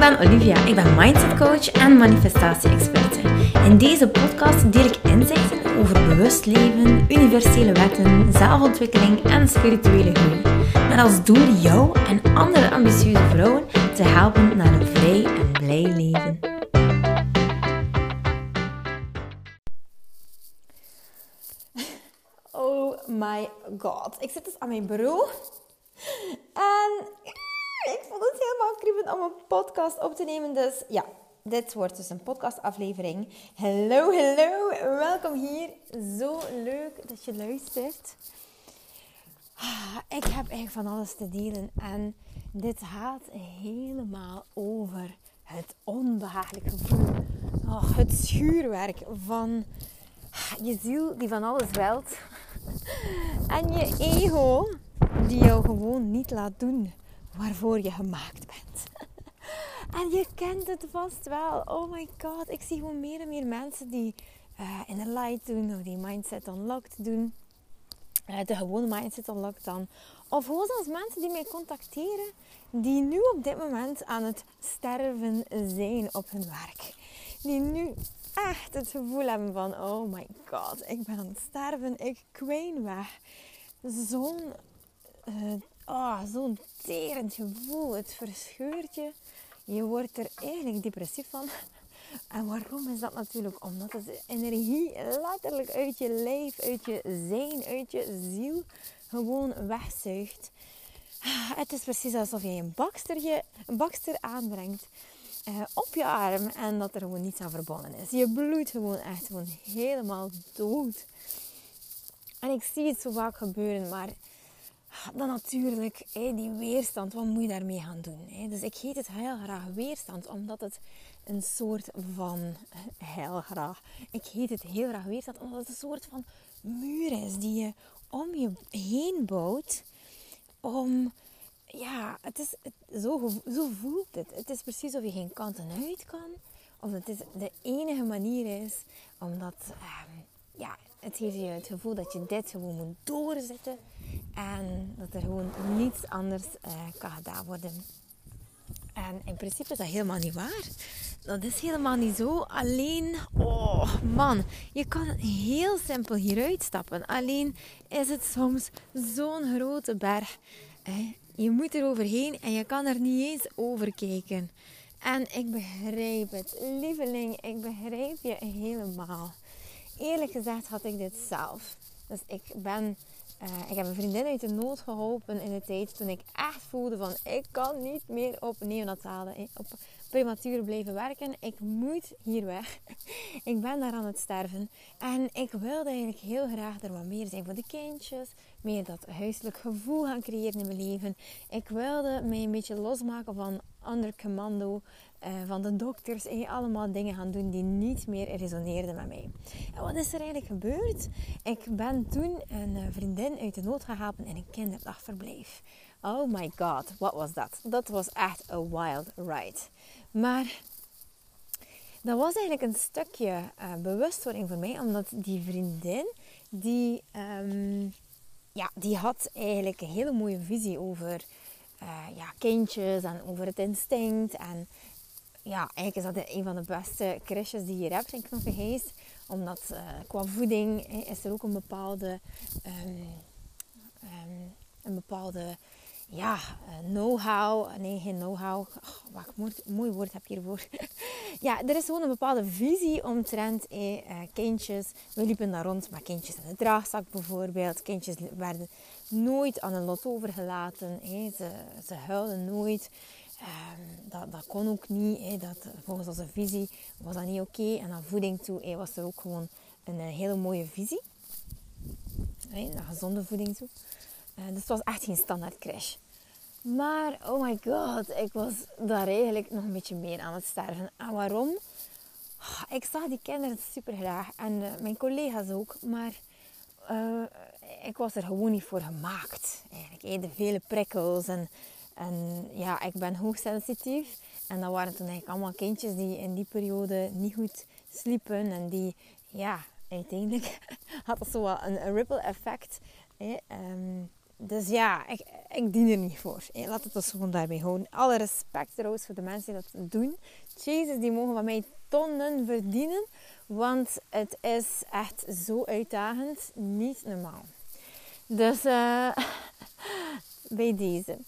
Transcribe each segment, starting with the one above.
ben Olivia. Ik ben mindset coach en manifestatie-experte. In deze podcast deel ik inzichten over bewust leven, universele wetten, zelfontwikkeling en spirituele groei. Met als doel jou en andere ambitieuze vrouwen te helpen naar een vrij en blij leven. Oh my god. Ik zit dus aan mijn bureau. En ik vond het helemaal kriebend om een podcast op te nemen. Dus ja, dit wordt dus een podcastaflevering. Hallo, hallo. Welkom hier. Zo leuk dat je luistert. Ah, ik heb echt van alles te delen. En dit gaat helemaal over het onbehagelijk gevoel. Oh, het schuurwerk van je ziel die van alles wilt. En je ego die jou gewoon niet laat doen waarvoor je gemaakt bent. En je kent het vast wel. Oh my god, ik zie gewoon meer en meer mensen die uh, in de light doen of die mindset unlocked doen. Uh, de gewone mindset unlocked dan. Of gewoon zelfs mensen die mij contacteren die nu op dit moment aan het sterven zijn op hun werk. Die nu echt het gevoel hebben van, oh my god, ik ben aan het sterven, ik kween weg. Zo'n uh, oh, zo'n terend gevoel. Het verscheurt je. Je wordt er eigenlijk depressief van. En waarom is dat natuurlijk? Omdat het energie letterlijk uit je lijf, uit je zijn, uit je ziel gewoon wegzuigt. Het is precies alsof je een bakster, een bakster aanbrengt uh, op je arm en dat er gewoon niets aan verbonden is. Je bloedt gewoon echt gewoon helemaal dood. En ik zie het zo vaak gebeuren, maar dan natuurlijk die weerstand. Wat moet je daarmee gaan doen? Dus ik heet het heel graag weerstand, omdat het een soort van heel graag. Ik heet het heel graag weerstand, omdat het een soort van muur is die je om je heen bouwt. Om ja, het is, zo, zo voelt het. Het is precies of je geen kant en uit kan. Of het is de enige manier is, omdat ehm, ja, het geeft je het gevoel dat je dit gewoon moet doorzetten. En dat er gewoon niets anders uh, kan gedaan worden. En in principe is dat helemaal niet waar. Dat is helemaal niet zo. Alleen, oh man, je kan heel simpel hieruit stappen. Alleen is het soms zo'n grote berg. Je moet er overheen en je kan er niet eens over kijken. En ik begrijp het. Lieveling, ik begrijp je helemaal. Eerlijk gezegd had ik dit zelf. Dus ik ben uh, ik heb een vriendin uit de nood geholpen in de tijd toen ik echt voelde van ik kan niet meer op neonatale, eh, op prematuur blijven werken. Ik moet hier weg. ik ben daar aan het sterven. En ik wilde eigenlijk heel graag er wat meer zijn voor de kindjes. Meer dat huiselijk gevoel gaan creëren in mijn leven. Ik wilde mij een beetje losmaken van ander commando. Uh, van de dokters. En allemaal dingen gaan doen die niet meer resoneerden met mij. En wat is er eigenlijk gebeurd? Ik ben toen een eh, vriendin uit de nood geholpen in een kinderdagverblijf. Oh my god, what was dat? Dat was echt een wild ride. Maar dat was eigenlijk een stukje uh, bewustwording voor mij, omdat die vriendin, die, um, ja, die had eigenlijk een hele mooie visie over ja, kindjes en over het instinct. En ja, eigenlijk is dat een van de beste crashes die je hebt in Knoppengeest. Omdat uh, qua voeding is er ook een bepaalde, um, um, een bepaalde ja, eh, know-how. Nee, geen know-how. wat mooi, mooi woord heb je hiervoor. ja, er is gewoon een bepaalde visie omtrent eh, kindjes. We liepen daar rond met kindjes in de draagzak bijvoorbeeld. Kindjes werden nooit aan een lot overgelaten. Eh. Ze, ze huilden nooit. Um, dat, dat kon ook niet. Dat, volgens onze visie was dat niet oké. En aan voeding toe was er ook gewoon een, een hele mooie visie. Hè, naar gezonde voeding toe. Uh, dus het was echt geen standaard crash. Maar, oh my god, ik was daar eigenlijk nog een beetje meer aan het sterven. En waarom? Ah, ik zag die kinderen super graag. En uh, mijn collega's ook. Maar ik was er gewoon niet voor gemaakt. Eigenlijk, de vele prikkels en en ja, ik ben hoogsensitief. En dat waren toen eigenlijk allemaal kindjes die in die periode niet goed sliepen. En die, ja, uiteindelijk had dat zo wel een, ripple effect. Um, dus ja, ik, ik dien er niet voor. Laat het dus gewoon daarbij houden. Alle respect trouwens voor de mensen die dat doen. Jezus, die mogen van mij tonnen verdienen. Want het is echt zo uitdagend. Niet normaal. Dus uh, bij deze.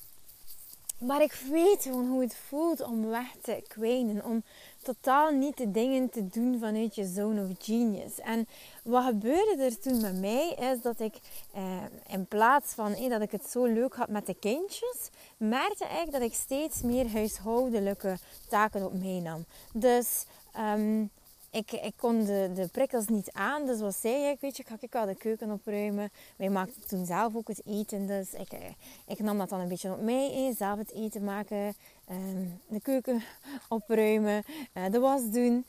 Maar ik weet gewoon hoe het voelt om weg te kwijnen. Om totaal niet de dingen te doen vanuit je zone of genius. En wat gebeurde er toen met mij is dat ik eh, in plaats van eh, dat ik het zo leuk had met de kindjes, merkte ik dat ik steeds meer huishoudelijke taken op mij nam. Dus um, ik, ik kon de, de prikkels niet aan. Dus wat zei ik? Weet je, ga ik wel de keuken opruimen. Wij maakten toen zelf ook het eten. Dus ik, eh, ik nam dat dan een beetje op mij. Zelf het eten maken. Ehm, de keuken opruimen. Uh, de was doen.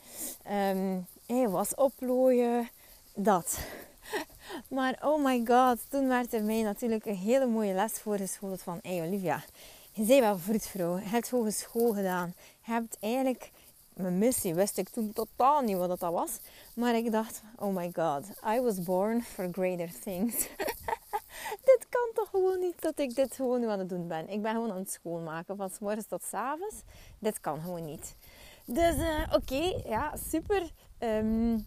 Um, was oplooien. Dat. Maar oh my god, toen werd er mij natuurlijk een hele mooie les voorgeschoteld van... Hey Olivia, je bent wel vroedvrouw. Je hebt hogeschool gedaan. Je hebt eigenlijk mijn missie wist ik toen totaal niet wat dat was. Maar ik dacht, oh my god, I was born for greater things. dit kan toch gewoon niet dat ik dit gewoon nu aan het doen ben. Ik ben gewoon aan het schoonmaken van s morgens tot avonds. Dit kan gewoon niet. Dus uh, oké, ja, super. Um,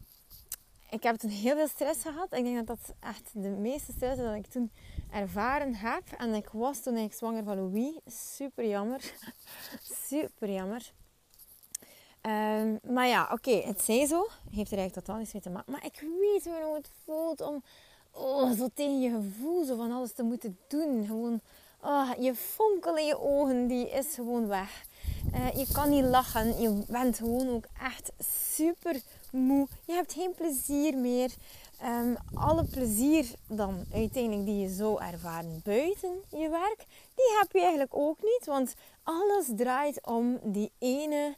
ik heb toen heel veel stress gehad. Ik denk dat dat echt de meeste stress dat ik toen ervaren heb. En ik was toen ik zwanger van Louis. Super jammer. super jammer. Um, maar ja, oké, het zij zo. Heeft er eigenlijk totaal niets mee te maken. Maar ik weet hoe het voelt om oh, zo tegen je gevoel zo van alles te moeten doen. Gewoon, oh, je fonkel in je ogen, die is gewoon weg. Uh, je kan niet lachen. Je bent gewoon ook echt super moe. Je hebt geen plezier meer. Um, alle plezier dan uiteindelijk die je zo ervaren buiten je werk, die heb je eigenlijk ook niet. Want alles draait om die ene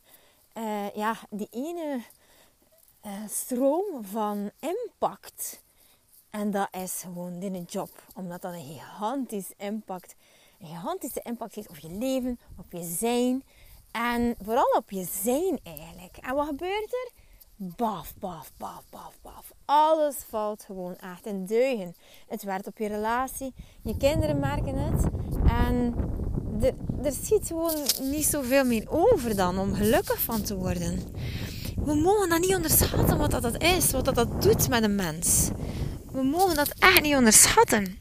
uh, ja, die ene uh, stroom van impact. En dat is gewoon in een job. Omdat dat een gigantisch impact, een gigantische impact heeft op je leven, op je zijn. En vooral op je zijn eigenlijk. En wat gebeurt er? Baf, baf, baf, baf, baf. Alles valt gewoon echt in deugen. Het werkt op je relatie. Je kinderen merken het. En er, schiet gewoon niet zoveel meer over dan om gelukkig van te worden. We mogen dat niet onderschatten wat dat is, wat dat doet met een mens. We mogen dat echt niet onderschatten.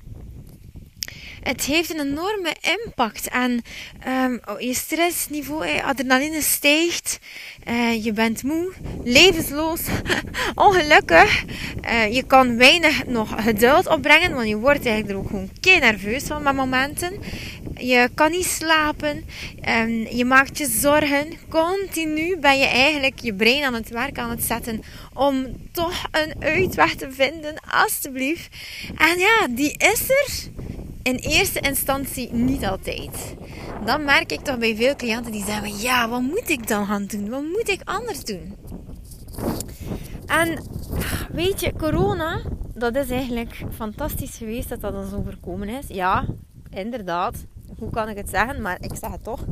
Het heeft een enorme impact en um, je stressniveau, adrenaline stijgt, uh, je bent moe, levensloos, ongelukkig. Uh, je kan weinig nog geduld opbrengen, want je wordt eigenlijk er ook gewoon kei nerveus van met momenten. Je kan niet slapen. Um, je maakt je zorgen. Continu ben je eigenlijk je brein aan het werk aan het zetten om toch een uitweg te vinden, alstublieft. En ja, die is er in eerste instantie niet altijd. Dan merk ik toch bij veel cliënten die zeggen: Ja, wat moet ik dan gaan doen? Wat moet ik anders doen? En weet je, corona, dat is eigenlijk fantastisch geweest dat dat ons overkomen is. Ja, inderdaad hoe kan ik het zeggen? Maar ik zeg het toch.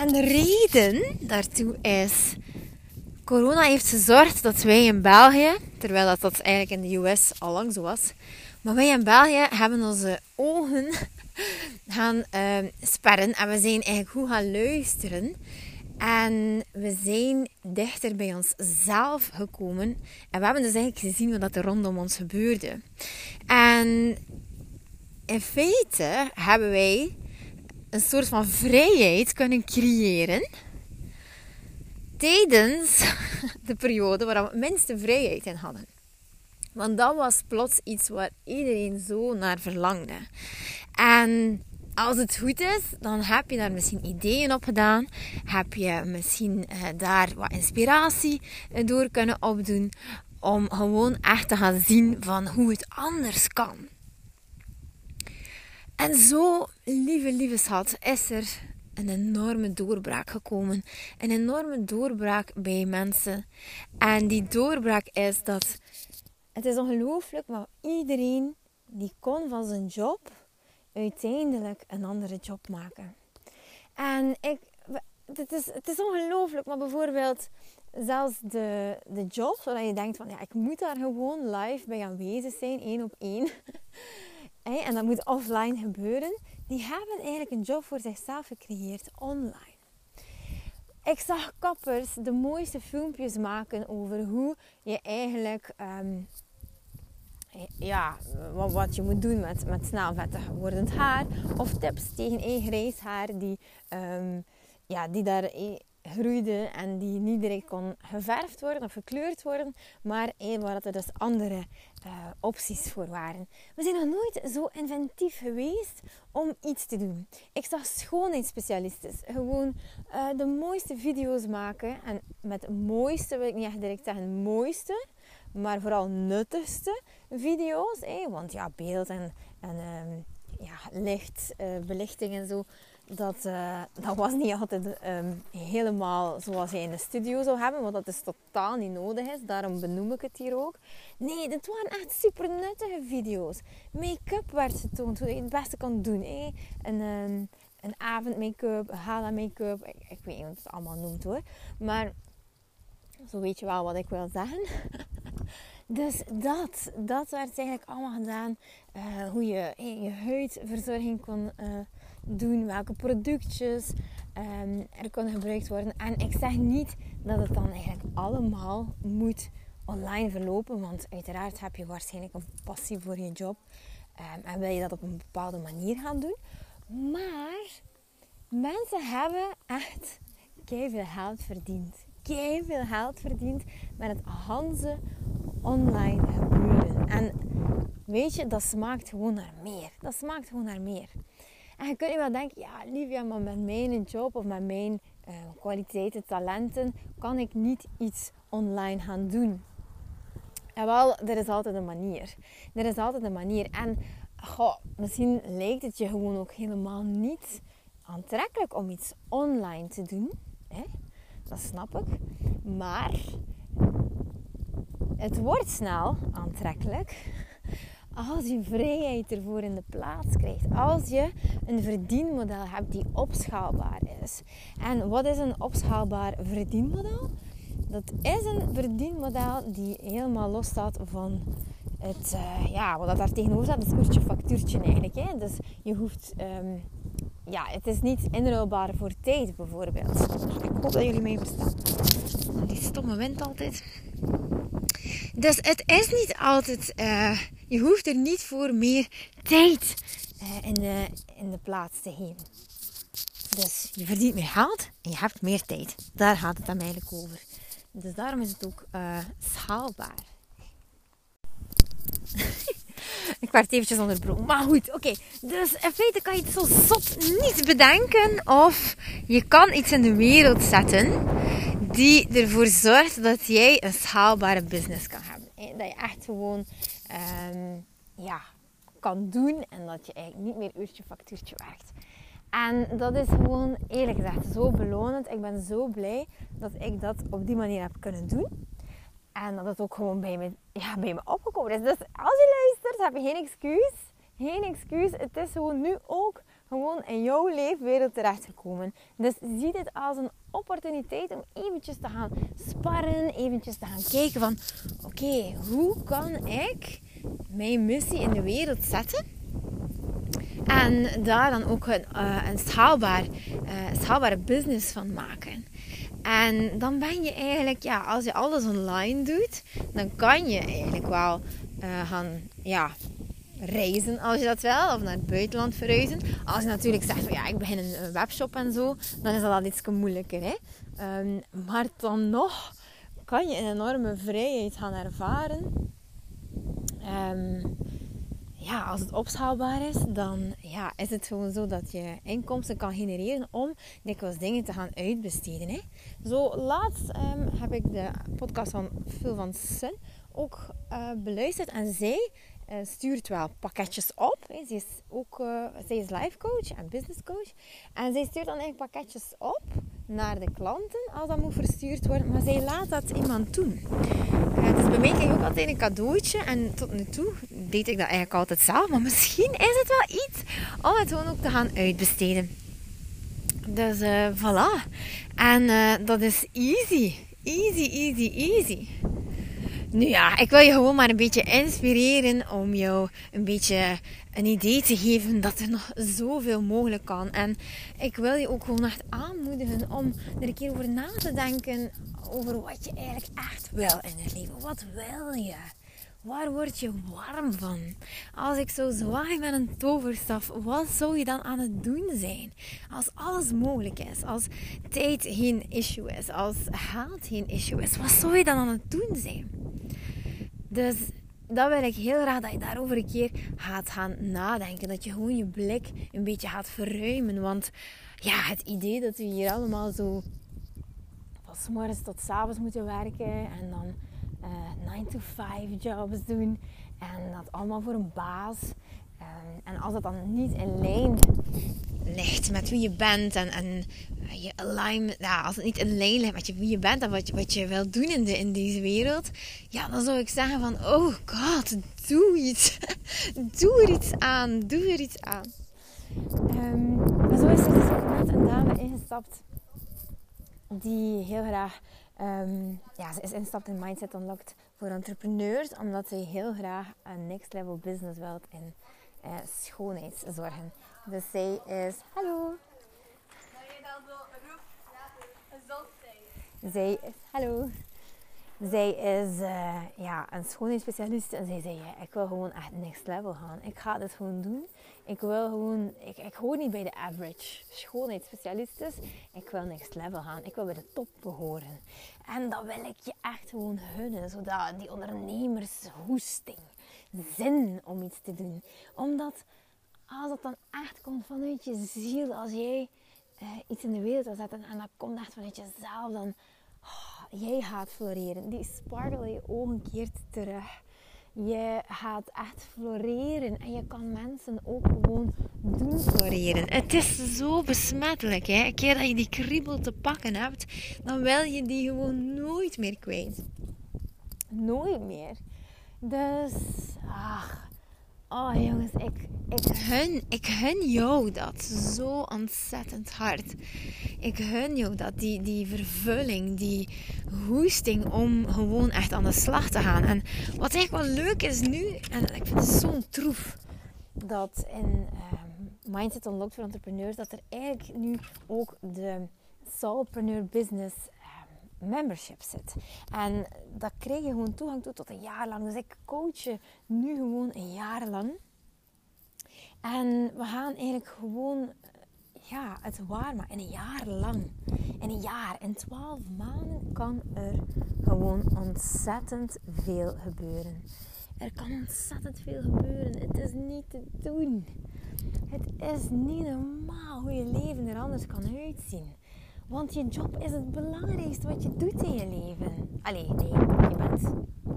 En de reden daartoe is... Corona heeft gezorgd dat wij in België, terwijl dat, dat eigenlijk in de US al lang zo was, maar wij in België hebben onze ogen gaan uh, sperren en we zijn eigenlijk goed gaan luisteren. En we zijn dichter bij onszelf gekomen. En we hebben dus eigenlijk gezien wat er rondom ons gebeurde. En in feite hebben wij een soort van vrijheid kunnen creëren tijdens de periode waar we het minste vrijheid in hadden. Want dat was plots iets waar iedereen zo naar verlangde. En als het goed is, dan heb je daar misschien ideeën op gedaan. Heb je misschien eh, daar wat inspiratie door kunnen opdoen. Om gewoon echt te gaan zien van hoe het anders kan. En zo, lieve, lieve schat, is er een enorme doorbraak gekomen. Een enorme doorbraak bij mensen. En die doorbraak is dat het is ongelooflijk, maar iedereen die kon van zijn job uiteindelijk een andere job maken. En ik, het is, het is ongelooflijk, maar bijvoorbeeld zelfs de, de job, zodat je denkt van ja, ik moet daar gewoon live bij aanwezig zijn, één op één. en dat moet offline gebeuren, die hebben eigenlijk een job voor zichzelf gecreëerd online. Ik zag kappers de mooiste filmpjes maken over hoe je eigenlijk ehm, ja, wat, je moet doen met, met snel wordend haar. Of tips tegen een grijs haar die, um, ja, die daar groeide en die niet direct kon geverfd worden of gekleurd worden, maar waar er dus andere uh, opties voor waren. We zijn nog nooit zo inventief geweest om iets te doen. Ik zag schoonheidsspecialisten gewoon uh, de mooiste video's maken. En met mooiste wil ik niet echt direct zeggen mooiste, maar vooral nuttigste video's. Eh? Want ja, beeld en, en um, ja, licht, uh, belichting en zo dat, uh, dat was niet altijd um, helemaal zoals je in de studio zou hebben, want dat is totaal niet nodig is. Daarom benoem ik het hier ook. Nee, dit waren echt super nuttige video's. Make-up werd getoond, hoe je het beste kan doen. Eh? Een, um, een avond make-up, gala make-up, ik, weet niet hoe het allemaal noemt hoor. Maar zo weet je wel wat ik wil zeggen. dus dat, dat werd eigenlijk allemaal gedaan. Uh, hoe je je huidverzorging kon... Uh, doen, welke productjes um, er kunnen gebruikt worden. En ik zeg niet dat het dan eigenlijk allemaal moet online verlopen, want uiteraard heb je waarschijnlijk een passie voor je job um, en wil je dat op een bepaalde manier gaan doen. Maar mensen hebben echt veel geld verdiend. Veel geld verdiend met het Hanze online gebeuren. En weet je, dat smaakt gewoon naar meer. Dat smaakt gewoon naar meer. En je kunt je wel denken, ja Livia, maar met mijn job of met mijn uh, kwaliteiten, talenten, kan ik niet iets online gaan doen. En wel, er is altijd een manier. Er is altijd een manier. En misschien lijkt het je gewoon ook helemaal niet aantrekkelijk om iets online te doen. Hè? Dat snap ik. Maar het wordt snel aantrekkelijk als je vrijheid ervoor in de plaats krijgt. Als je een verdienmodel hebt die opschaalbaar is. En wat is een opschaalbaar verdienmodel? Dat is een verdienmodel die helemaal los staat van het, uh, ja, wat daar tegenover staat, is uurtje factuurtje eigenlijk. Hè? Dus je hoeft, um, ja, het is niet inruilbaar voor tijd bijvoorbeeld. Ik hoop dat jullie mij verstaan. Die stomme wind altijd. Dus het is niet altijd, uh, je hoeft er niet voor meer tijd uh, in, de, in de plaats te geven. Dus je verdient meer geld en je hebt meer tijd. Daar gaat het dan eigenlijk over. Dus daarom is het ook uh, schaalbaar. ik werd eventjes onderbroken. Maar goed, oké. Dus in feite kan je het zo zot niet bedenken. Of je kan iets in de wereld zetten die ervoor zorgt dat jij een schaalbare business kan hebben. Dat je echt gewoon um, ja, kan doen en dat je eigenlijk niet meer uurtje factuurtje werkt. En dat is gewoon eerlijk gezegd zo belonend. Ik ben zo blij dat ik dat op die manier heb kunnen doen. En dat het ook gewoon bij me, ja, bij me opgekomen is. Dus als je luistert, heb geen excuus. Geen excuus. Het is gewoon nu ook gewoon in jouw leefwereld terechtgekomen. Dus zie dit als een opportuniteit om eventjes te gaan sparren. Eventjes te gaan kijken van... Oké, hoe kan ik mijn missie in de wereld zetten? En daar dan ook een, uh, een schaalbaar, uh, schaalbare business van maken. En dan ben je eigenlijk, ja, als je alles online doet, dan kan je eigenlijk wel uh, gaan, ja, reizen als je dat wil, of naar het buitenland verhuizen. Als je natuurlijk zegt van ja, ik begin een webshop en zo, dan is dat al iets moeilijker. Hè? Um, maar dan nog kan je een enorme vrijheid gaan ervaren. Um, ja, als het opschaalbaar is, dan ja, is het gewoon zo dat je inkomsten kan genereren om dikwijls dingen te gaan uitbesteden. Hè. Zo laatst um, heb ik de podcast van Phil van Sun ook uh, beluisterd en zij uh, stuurt wel pakketjes op. Hè. Ze is ook uh, zij is life coach en business coach. En zij stuurt dan eigenlijk pakketjes op naar de klanten als dat moet verstuurd worden. Maar zij laat dat iemand doen. Dus bij mij krijg ik ook altijd een cadeautje. En tot nu toe deed ik dat eigenlijk altijd zelf. Maar misschien is het wel iets om het gewoon ook te gaan uitbesteden. Dus voilà. En dat is easy. Easy, easy, easy. Nu ja, ik wil je gewoon maar een beetje inspireren om jou een beetje een idee te geven dat er nog zoveel mogelijk kan. En ik wil je ook gewoon echt aanmoedigen om er een keer over na te denken over wat je eigenlijk echt wil in het leven. Wat wil je? Waar word je warm van? Als ik zo zwaai met een toverstaf, wat zou je dan aan het doen zijn? Als alles mogelijk is, als tijd geen issue is, als geld geen issue is, wat zou je dan aan het doen zijn? Dus dat wil ik heel graag dat je daarover een keer gaat gaan nadenken. Dat je gewoon je blik een beetje gaat verruimen. Want ja, het idee dat we hier allemaal zo van s tot s avonds moeten werken en dan 9 to 5 jobs doen. En dat allemaal voor een baas. En, en als dat dan niet in lijn ligt met wie je bent en, en je alignment, ja, als het niet in lijn ligt met wie je bent en wat je, wat je wilt doen in, de, in deze wereld, ja, dan zou ik zeggen van, oh god, doe iets. doe er iets aan, doe er iets aan. Um, zo is er dus ook net een dame ingestapt die heel graag, um, ja, ze is ingestapt in Mindset Unlocked voor entrepreneurs, omdat ze heel graag een next level business wilt in uh, schoonheidszorgen. Dus zij is, hallo. Zij is, hallo. Zij is uh, ja, een schoonheidsspecialist en zij zei, ik wil gewoon echt next level gaan. Ik ga dit gewoon doen. Ik wil gewoon, ik, ik hoor niet bij de average schoonheidsspecialisten. Ik wil next level gaan. Ik wil bij de top behoren. En dat wil ik je echt gewoon gunnen. Zodat die ondernemershoesting, zin om iets te doen. Omdat als het dan echt komt vanuit je ziel, als jij uh, iets in de wereld wil zetten en dat komt echt vanuit jezelf, dan jij gaat floreren. Die sparkle in je ogen keert terug. Je gaat echt floreren en je kan mensen ook gewoon doen floreren. Het is zo besmettelijk. Hè? Een keer dat je die kriebel te pakken hebt, dan wil je die gewoon nooit meer kwijt. Nooit meer. Dus, ach, Oh jongens, ik, ik, gun, ik gun jou dat zo ontzettend hard. Ik gun jou dat, die, die vervulling, die hoesting om gewoon echt aan de slag te gaan. En wat eigenlijk wel leuk is nu, en ik vind het zo'n troef, dat in uh, Mindset Unlocked voor entrepreneurs, dat er eigenlijk nu ook de Soulpreneur Business membership zit. En dat krijg je gewoon toegang toe tot een jaar lang. Dus ik coach je nu gewoon een jaar lang. En we gaan eigenlijk gewoon ja, het waar maar in een jaar lang. In een jaar, in twaalf maanden kan er gewoon ontzettend veel gebeuren. Er kan ontzettend veel gebeuren. Het is niet te doen. Het is niet normaal hoe je leven er anders kan uitzien. Want je job is het belangrijkste wat je doet in je leven. Allee, nee, je bent,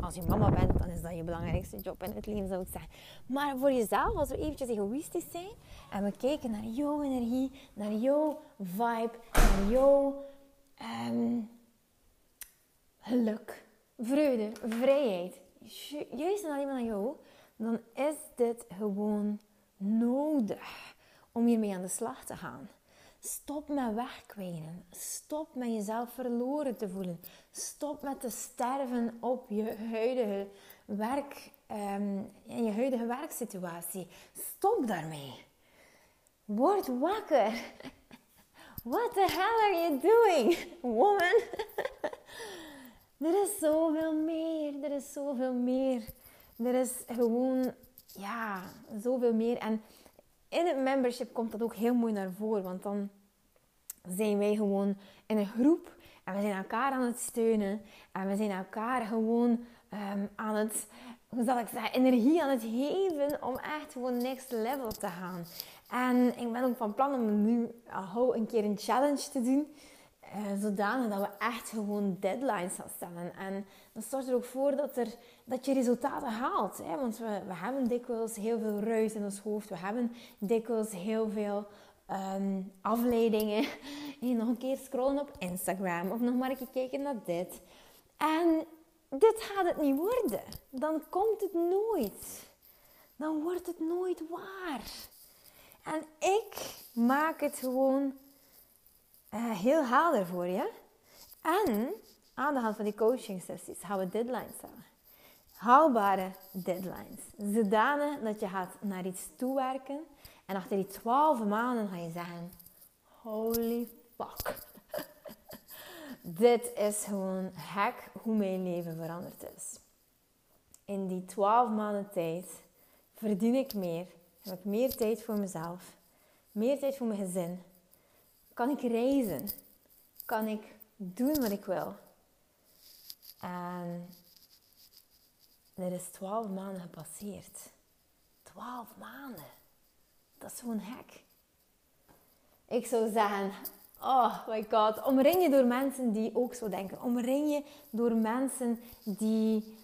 als je mama bent, dan is dat je belangrijkste job in het leven, zou ik zeggen. Maar voor jezelf, als we eventjes egoïstisch zijn en we kijken naar jouw energie, naar jouw vibe, naar jouw um, geluk, vreugde, vrijheid, juist en alleen maar naar jou, dan is dit gewoon nodig om hiermee aan de slag te gaan. Stop met wegkwijnen. Stop met jezelf verloren te voelen. Stop met te sterven op je huidige werk um, in je huidige werksituatie. Stop daarmee. Word wakker. What the hell are you doing, woman? er is zoveel meer. Er is zoveel meer. Er is gewoon, ja, zoveel meer. En in het membership komt dat ook heel mooi naar voren. Want dan zijn wij gewoon in een groep en we zijn elkaar aan het steunen. En we zijn elkaar gewoon ehm, aan het, hoe zal ik zeggen, energie aan het geven om echt gewoon next level te gaan. En ik ben ook van plan om nu al een keer een challenge te doen. Uh, zodanig dat we echt gewoon deadlines gaan stellen. En dat zorgt er ook voor dat, er, dat je resultaten haalt. Hè? Want we, we hebben dikwijls heel veel ruis in ons hoofd. We hebben dikwijls heel veel um, afleidingen. En nog een keer scrollen op Instagram. Of nog maar een keer kijken naar dit. En dit gaat het niet worden. Dan komt het nooit. Dan wordt het nooit waar. En ik maak het gewoon uh, heel helder voor je. En aan de hand van die coaching sessies gaan we deadlines stellen. haalbare deadlines. Zodanig dat je gaat naar iets toewerken en achter die 12 maanden ga je zeggen: Holy fuck. Dit is gewoon hek hoe mijn leven veranderd is. In die 12 maanden tijd verdien ik meer, heb ik meer tijd voor mezelf, meer tijd voor mijn gezin. Kan ik reizen? Kan ik doen wat ik wil? En er is 12 maanden gepasseerd. 12 maanden. Dat is gewoon hek. Ik zou zeggen, oh my god, omring je door mensen die ook zo denken. Omring je door mensen die,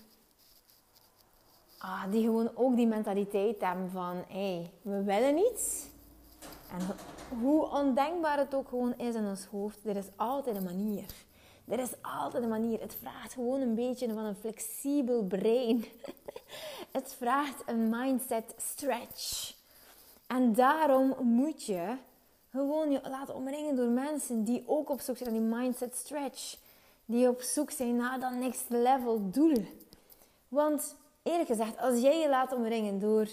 ah, die gewoon ook die mentaliteit hebben van, hé, hey, we willen iets. En hoe ondenkbaar het ook gewoon is in ons hoofd, er is altijd een manier. Er is altijd een manier. Het vraagt gewoon een beetje van een flexibel brein. het vraagt een mindset stretch. En daarom moet je gewoon je laten omringen door mensen die ook op zoek zijn naar die mindset stretch. Die op zoek zijn naar dat next level doel. Want eerlijk gezegd, als jij je laat omringen door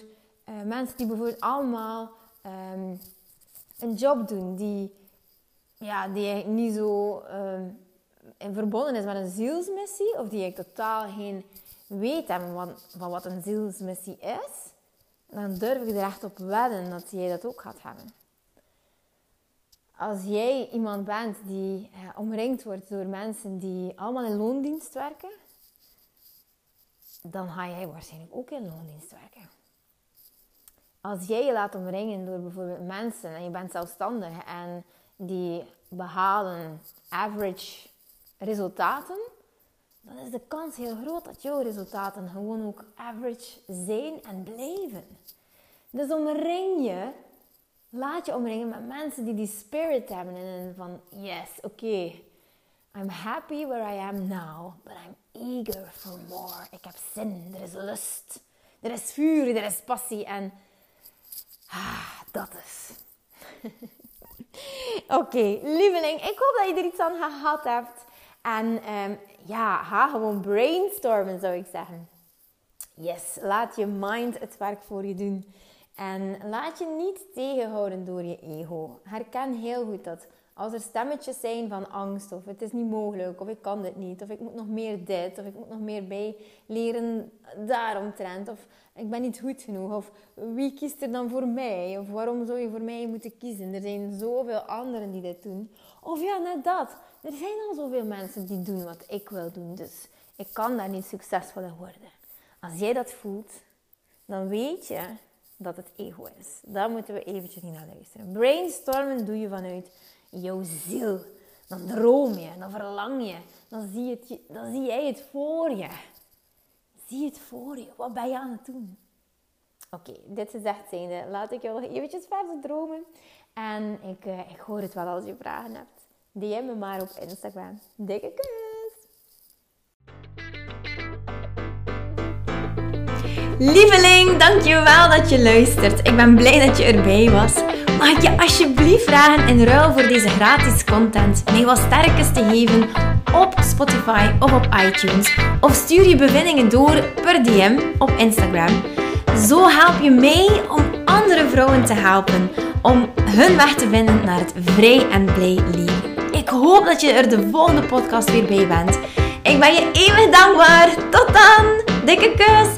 uh, mensen die bijvoorbeeld allemaal um, een job doen die, ja, die niet zo um, verbonden is met een zielsmissie, of die ik totaal geen weet hebben van, van wat een zielsmissie is, dan durf ik er echt op wedden dat jij dat ook gaat hebben. Als jij iemand bent die omringd wordt door mensen die allemaal in loondienst werken, dan ga jij waarschijnlijk ook in loondienst werken. Als jij je laat omringen door bijvoorbeeld mensen en je bent zelfstandig en die behalen average resultaten, dan is de kans heel groot dat jouw resultaten gewoon ook average zijn en blijven. Dus omring je, laat je omringen met mensen die die spirit hebben en van yes, oké, I'm happy where I am now, but I'm eager for more. Ik heb zin, er is lust, er is vuur, er is passie en ah, dat is. Oké, okay, lieveling, ik hoop dat je er iets aan gehad hebt. En um, ja, ga gewoon brainstormen, zou ik zeggen. Yes, laat je mind het werk voor je doen. En laat je niet tegenhouden door je ego. Herken heel goed dat als er stemmetjes zijn van angst, of het is niet mogelijk, of ik kan dit niet, of ik moet nog meer dit, of ik moet nog meer bij leren daaromtrent, of ik ben niet goed genoeg, of wie kiest er dan voor mij, of waarom zou je voor mij moeten kiezen? Er zijn zoveel anderen die dit doen. Of ja, net dat. Er zijn al zoveel mensen die doen wat ik wil doen, dus ik kan daar niet succesvol in worden. Als jij dat voelt, dan weet je dat het ego is. Daar moeten we eventjes niet naar luisteren. Brainstormen doe je vanuit jouw ziel. Dan droom je, dan verlang je, dan zie, het, dan zie jij het voor je. Zie het voor je. Wat ben je aan het doen? Oké, dit is echt zijnde. Laat ik jou nog eventjes verder dromen. En ik, uh, ik hoor het wel als je vragen hebt. DM me maar op Instagram. Dikke kus! Lieveling, dankjewel dat je luistert. Ik ben blij dat je erbij was. Mag ik je alsjeblieft vragen in ruil voor deze gratis content mij wat sterkes te geven op Spotify of op iTunes? Of stuur je bevindingen door per DM op Instagram. Zo help je mij om andere vrouwen te helpen om hun weg te vinden naar het vrij en blij leven. Ik hoop dat je er de volgende podcast weer bij bent. Ik ben je eeuwig dankbaar. Tot dan. Dikke kus.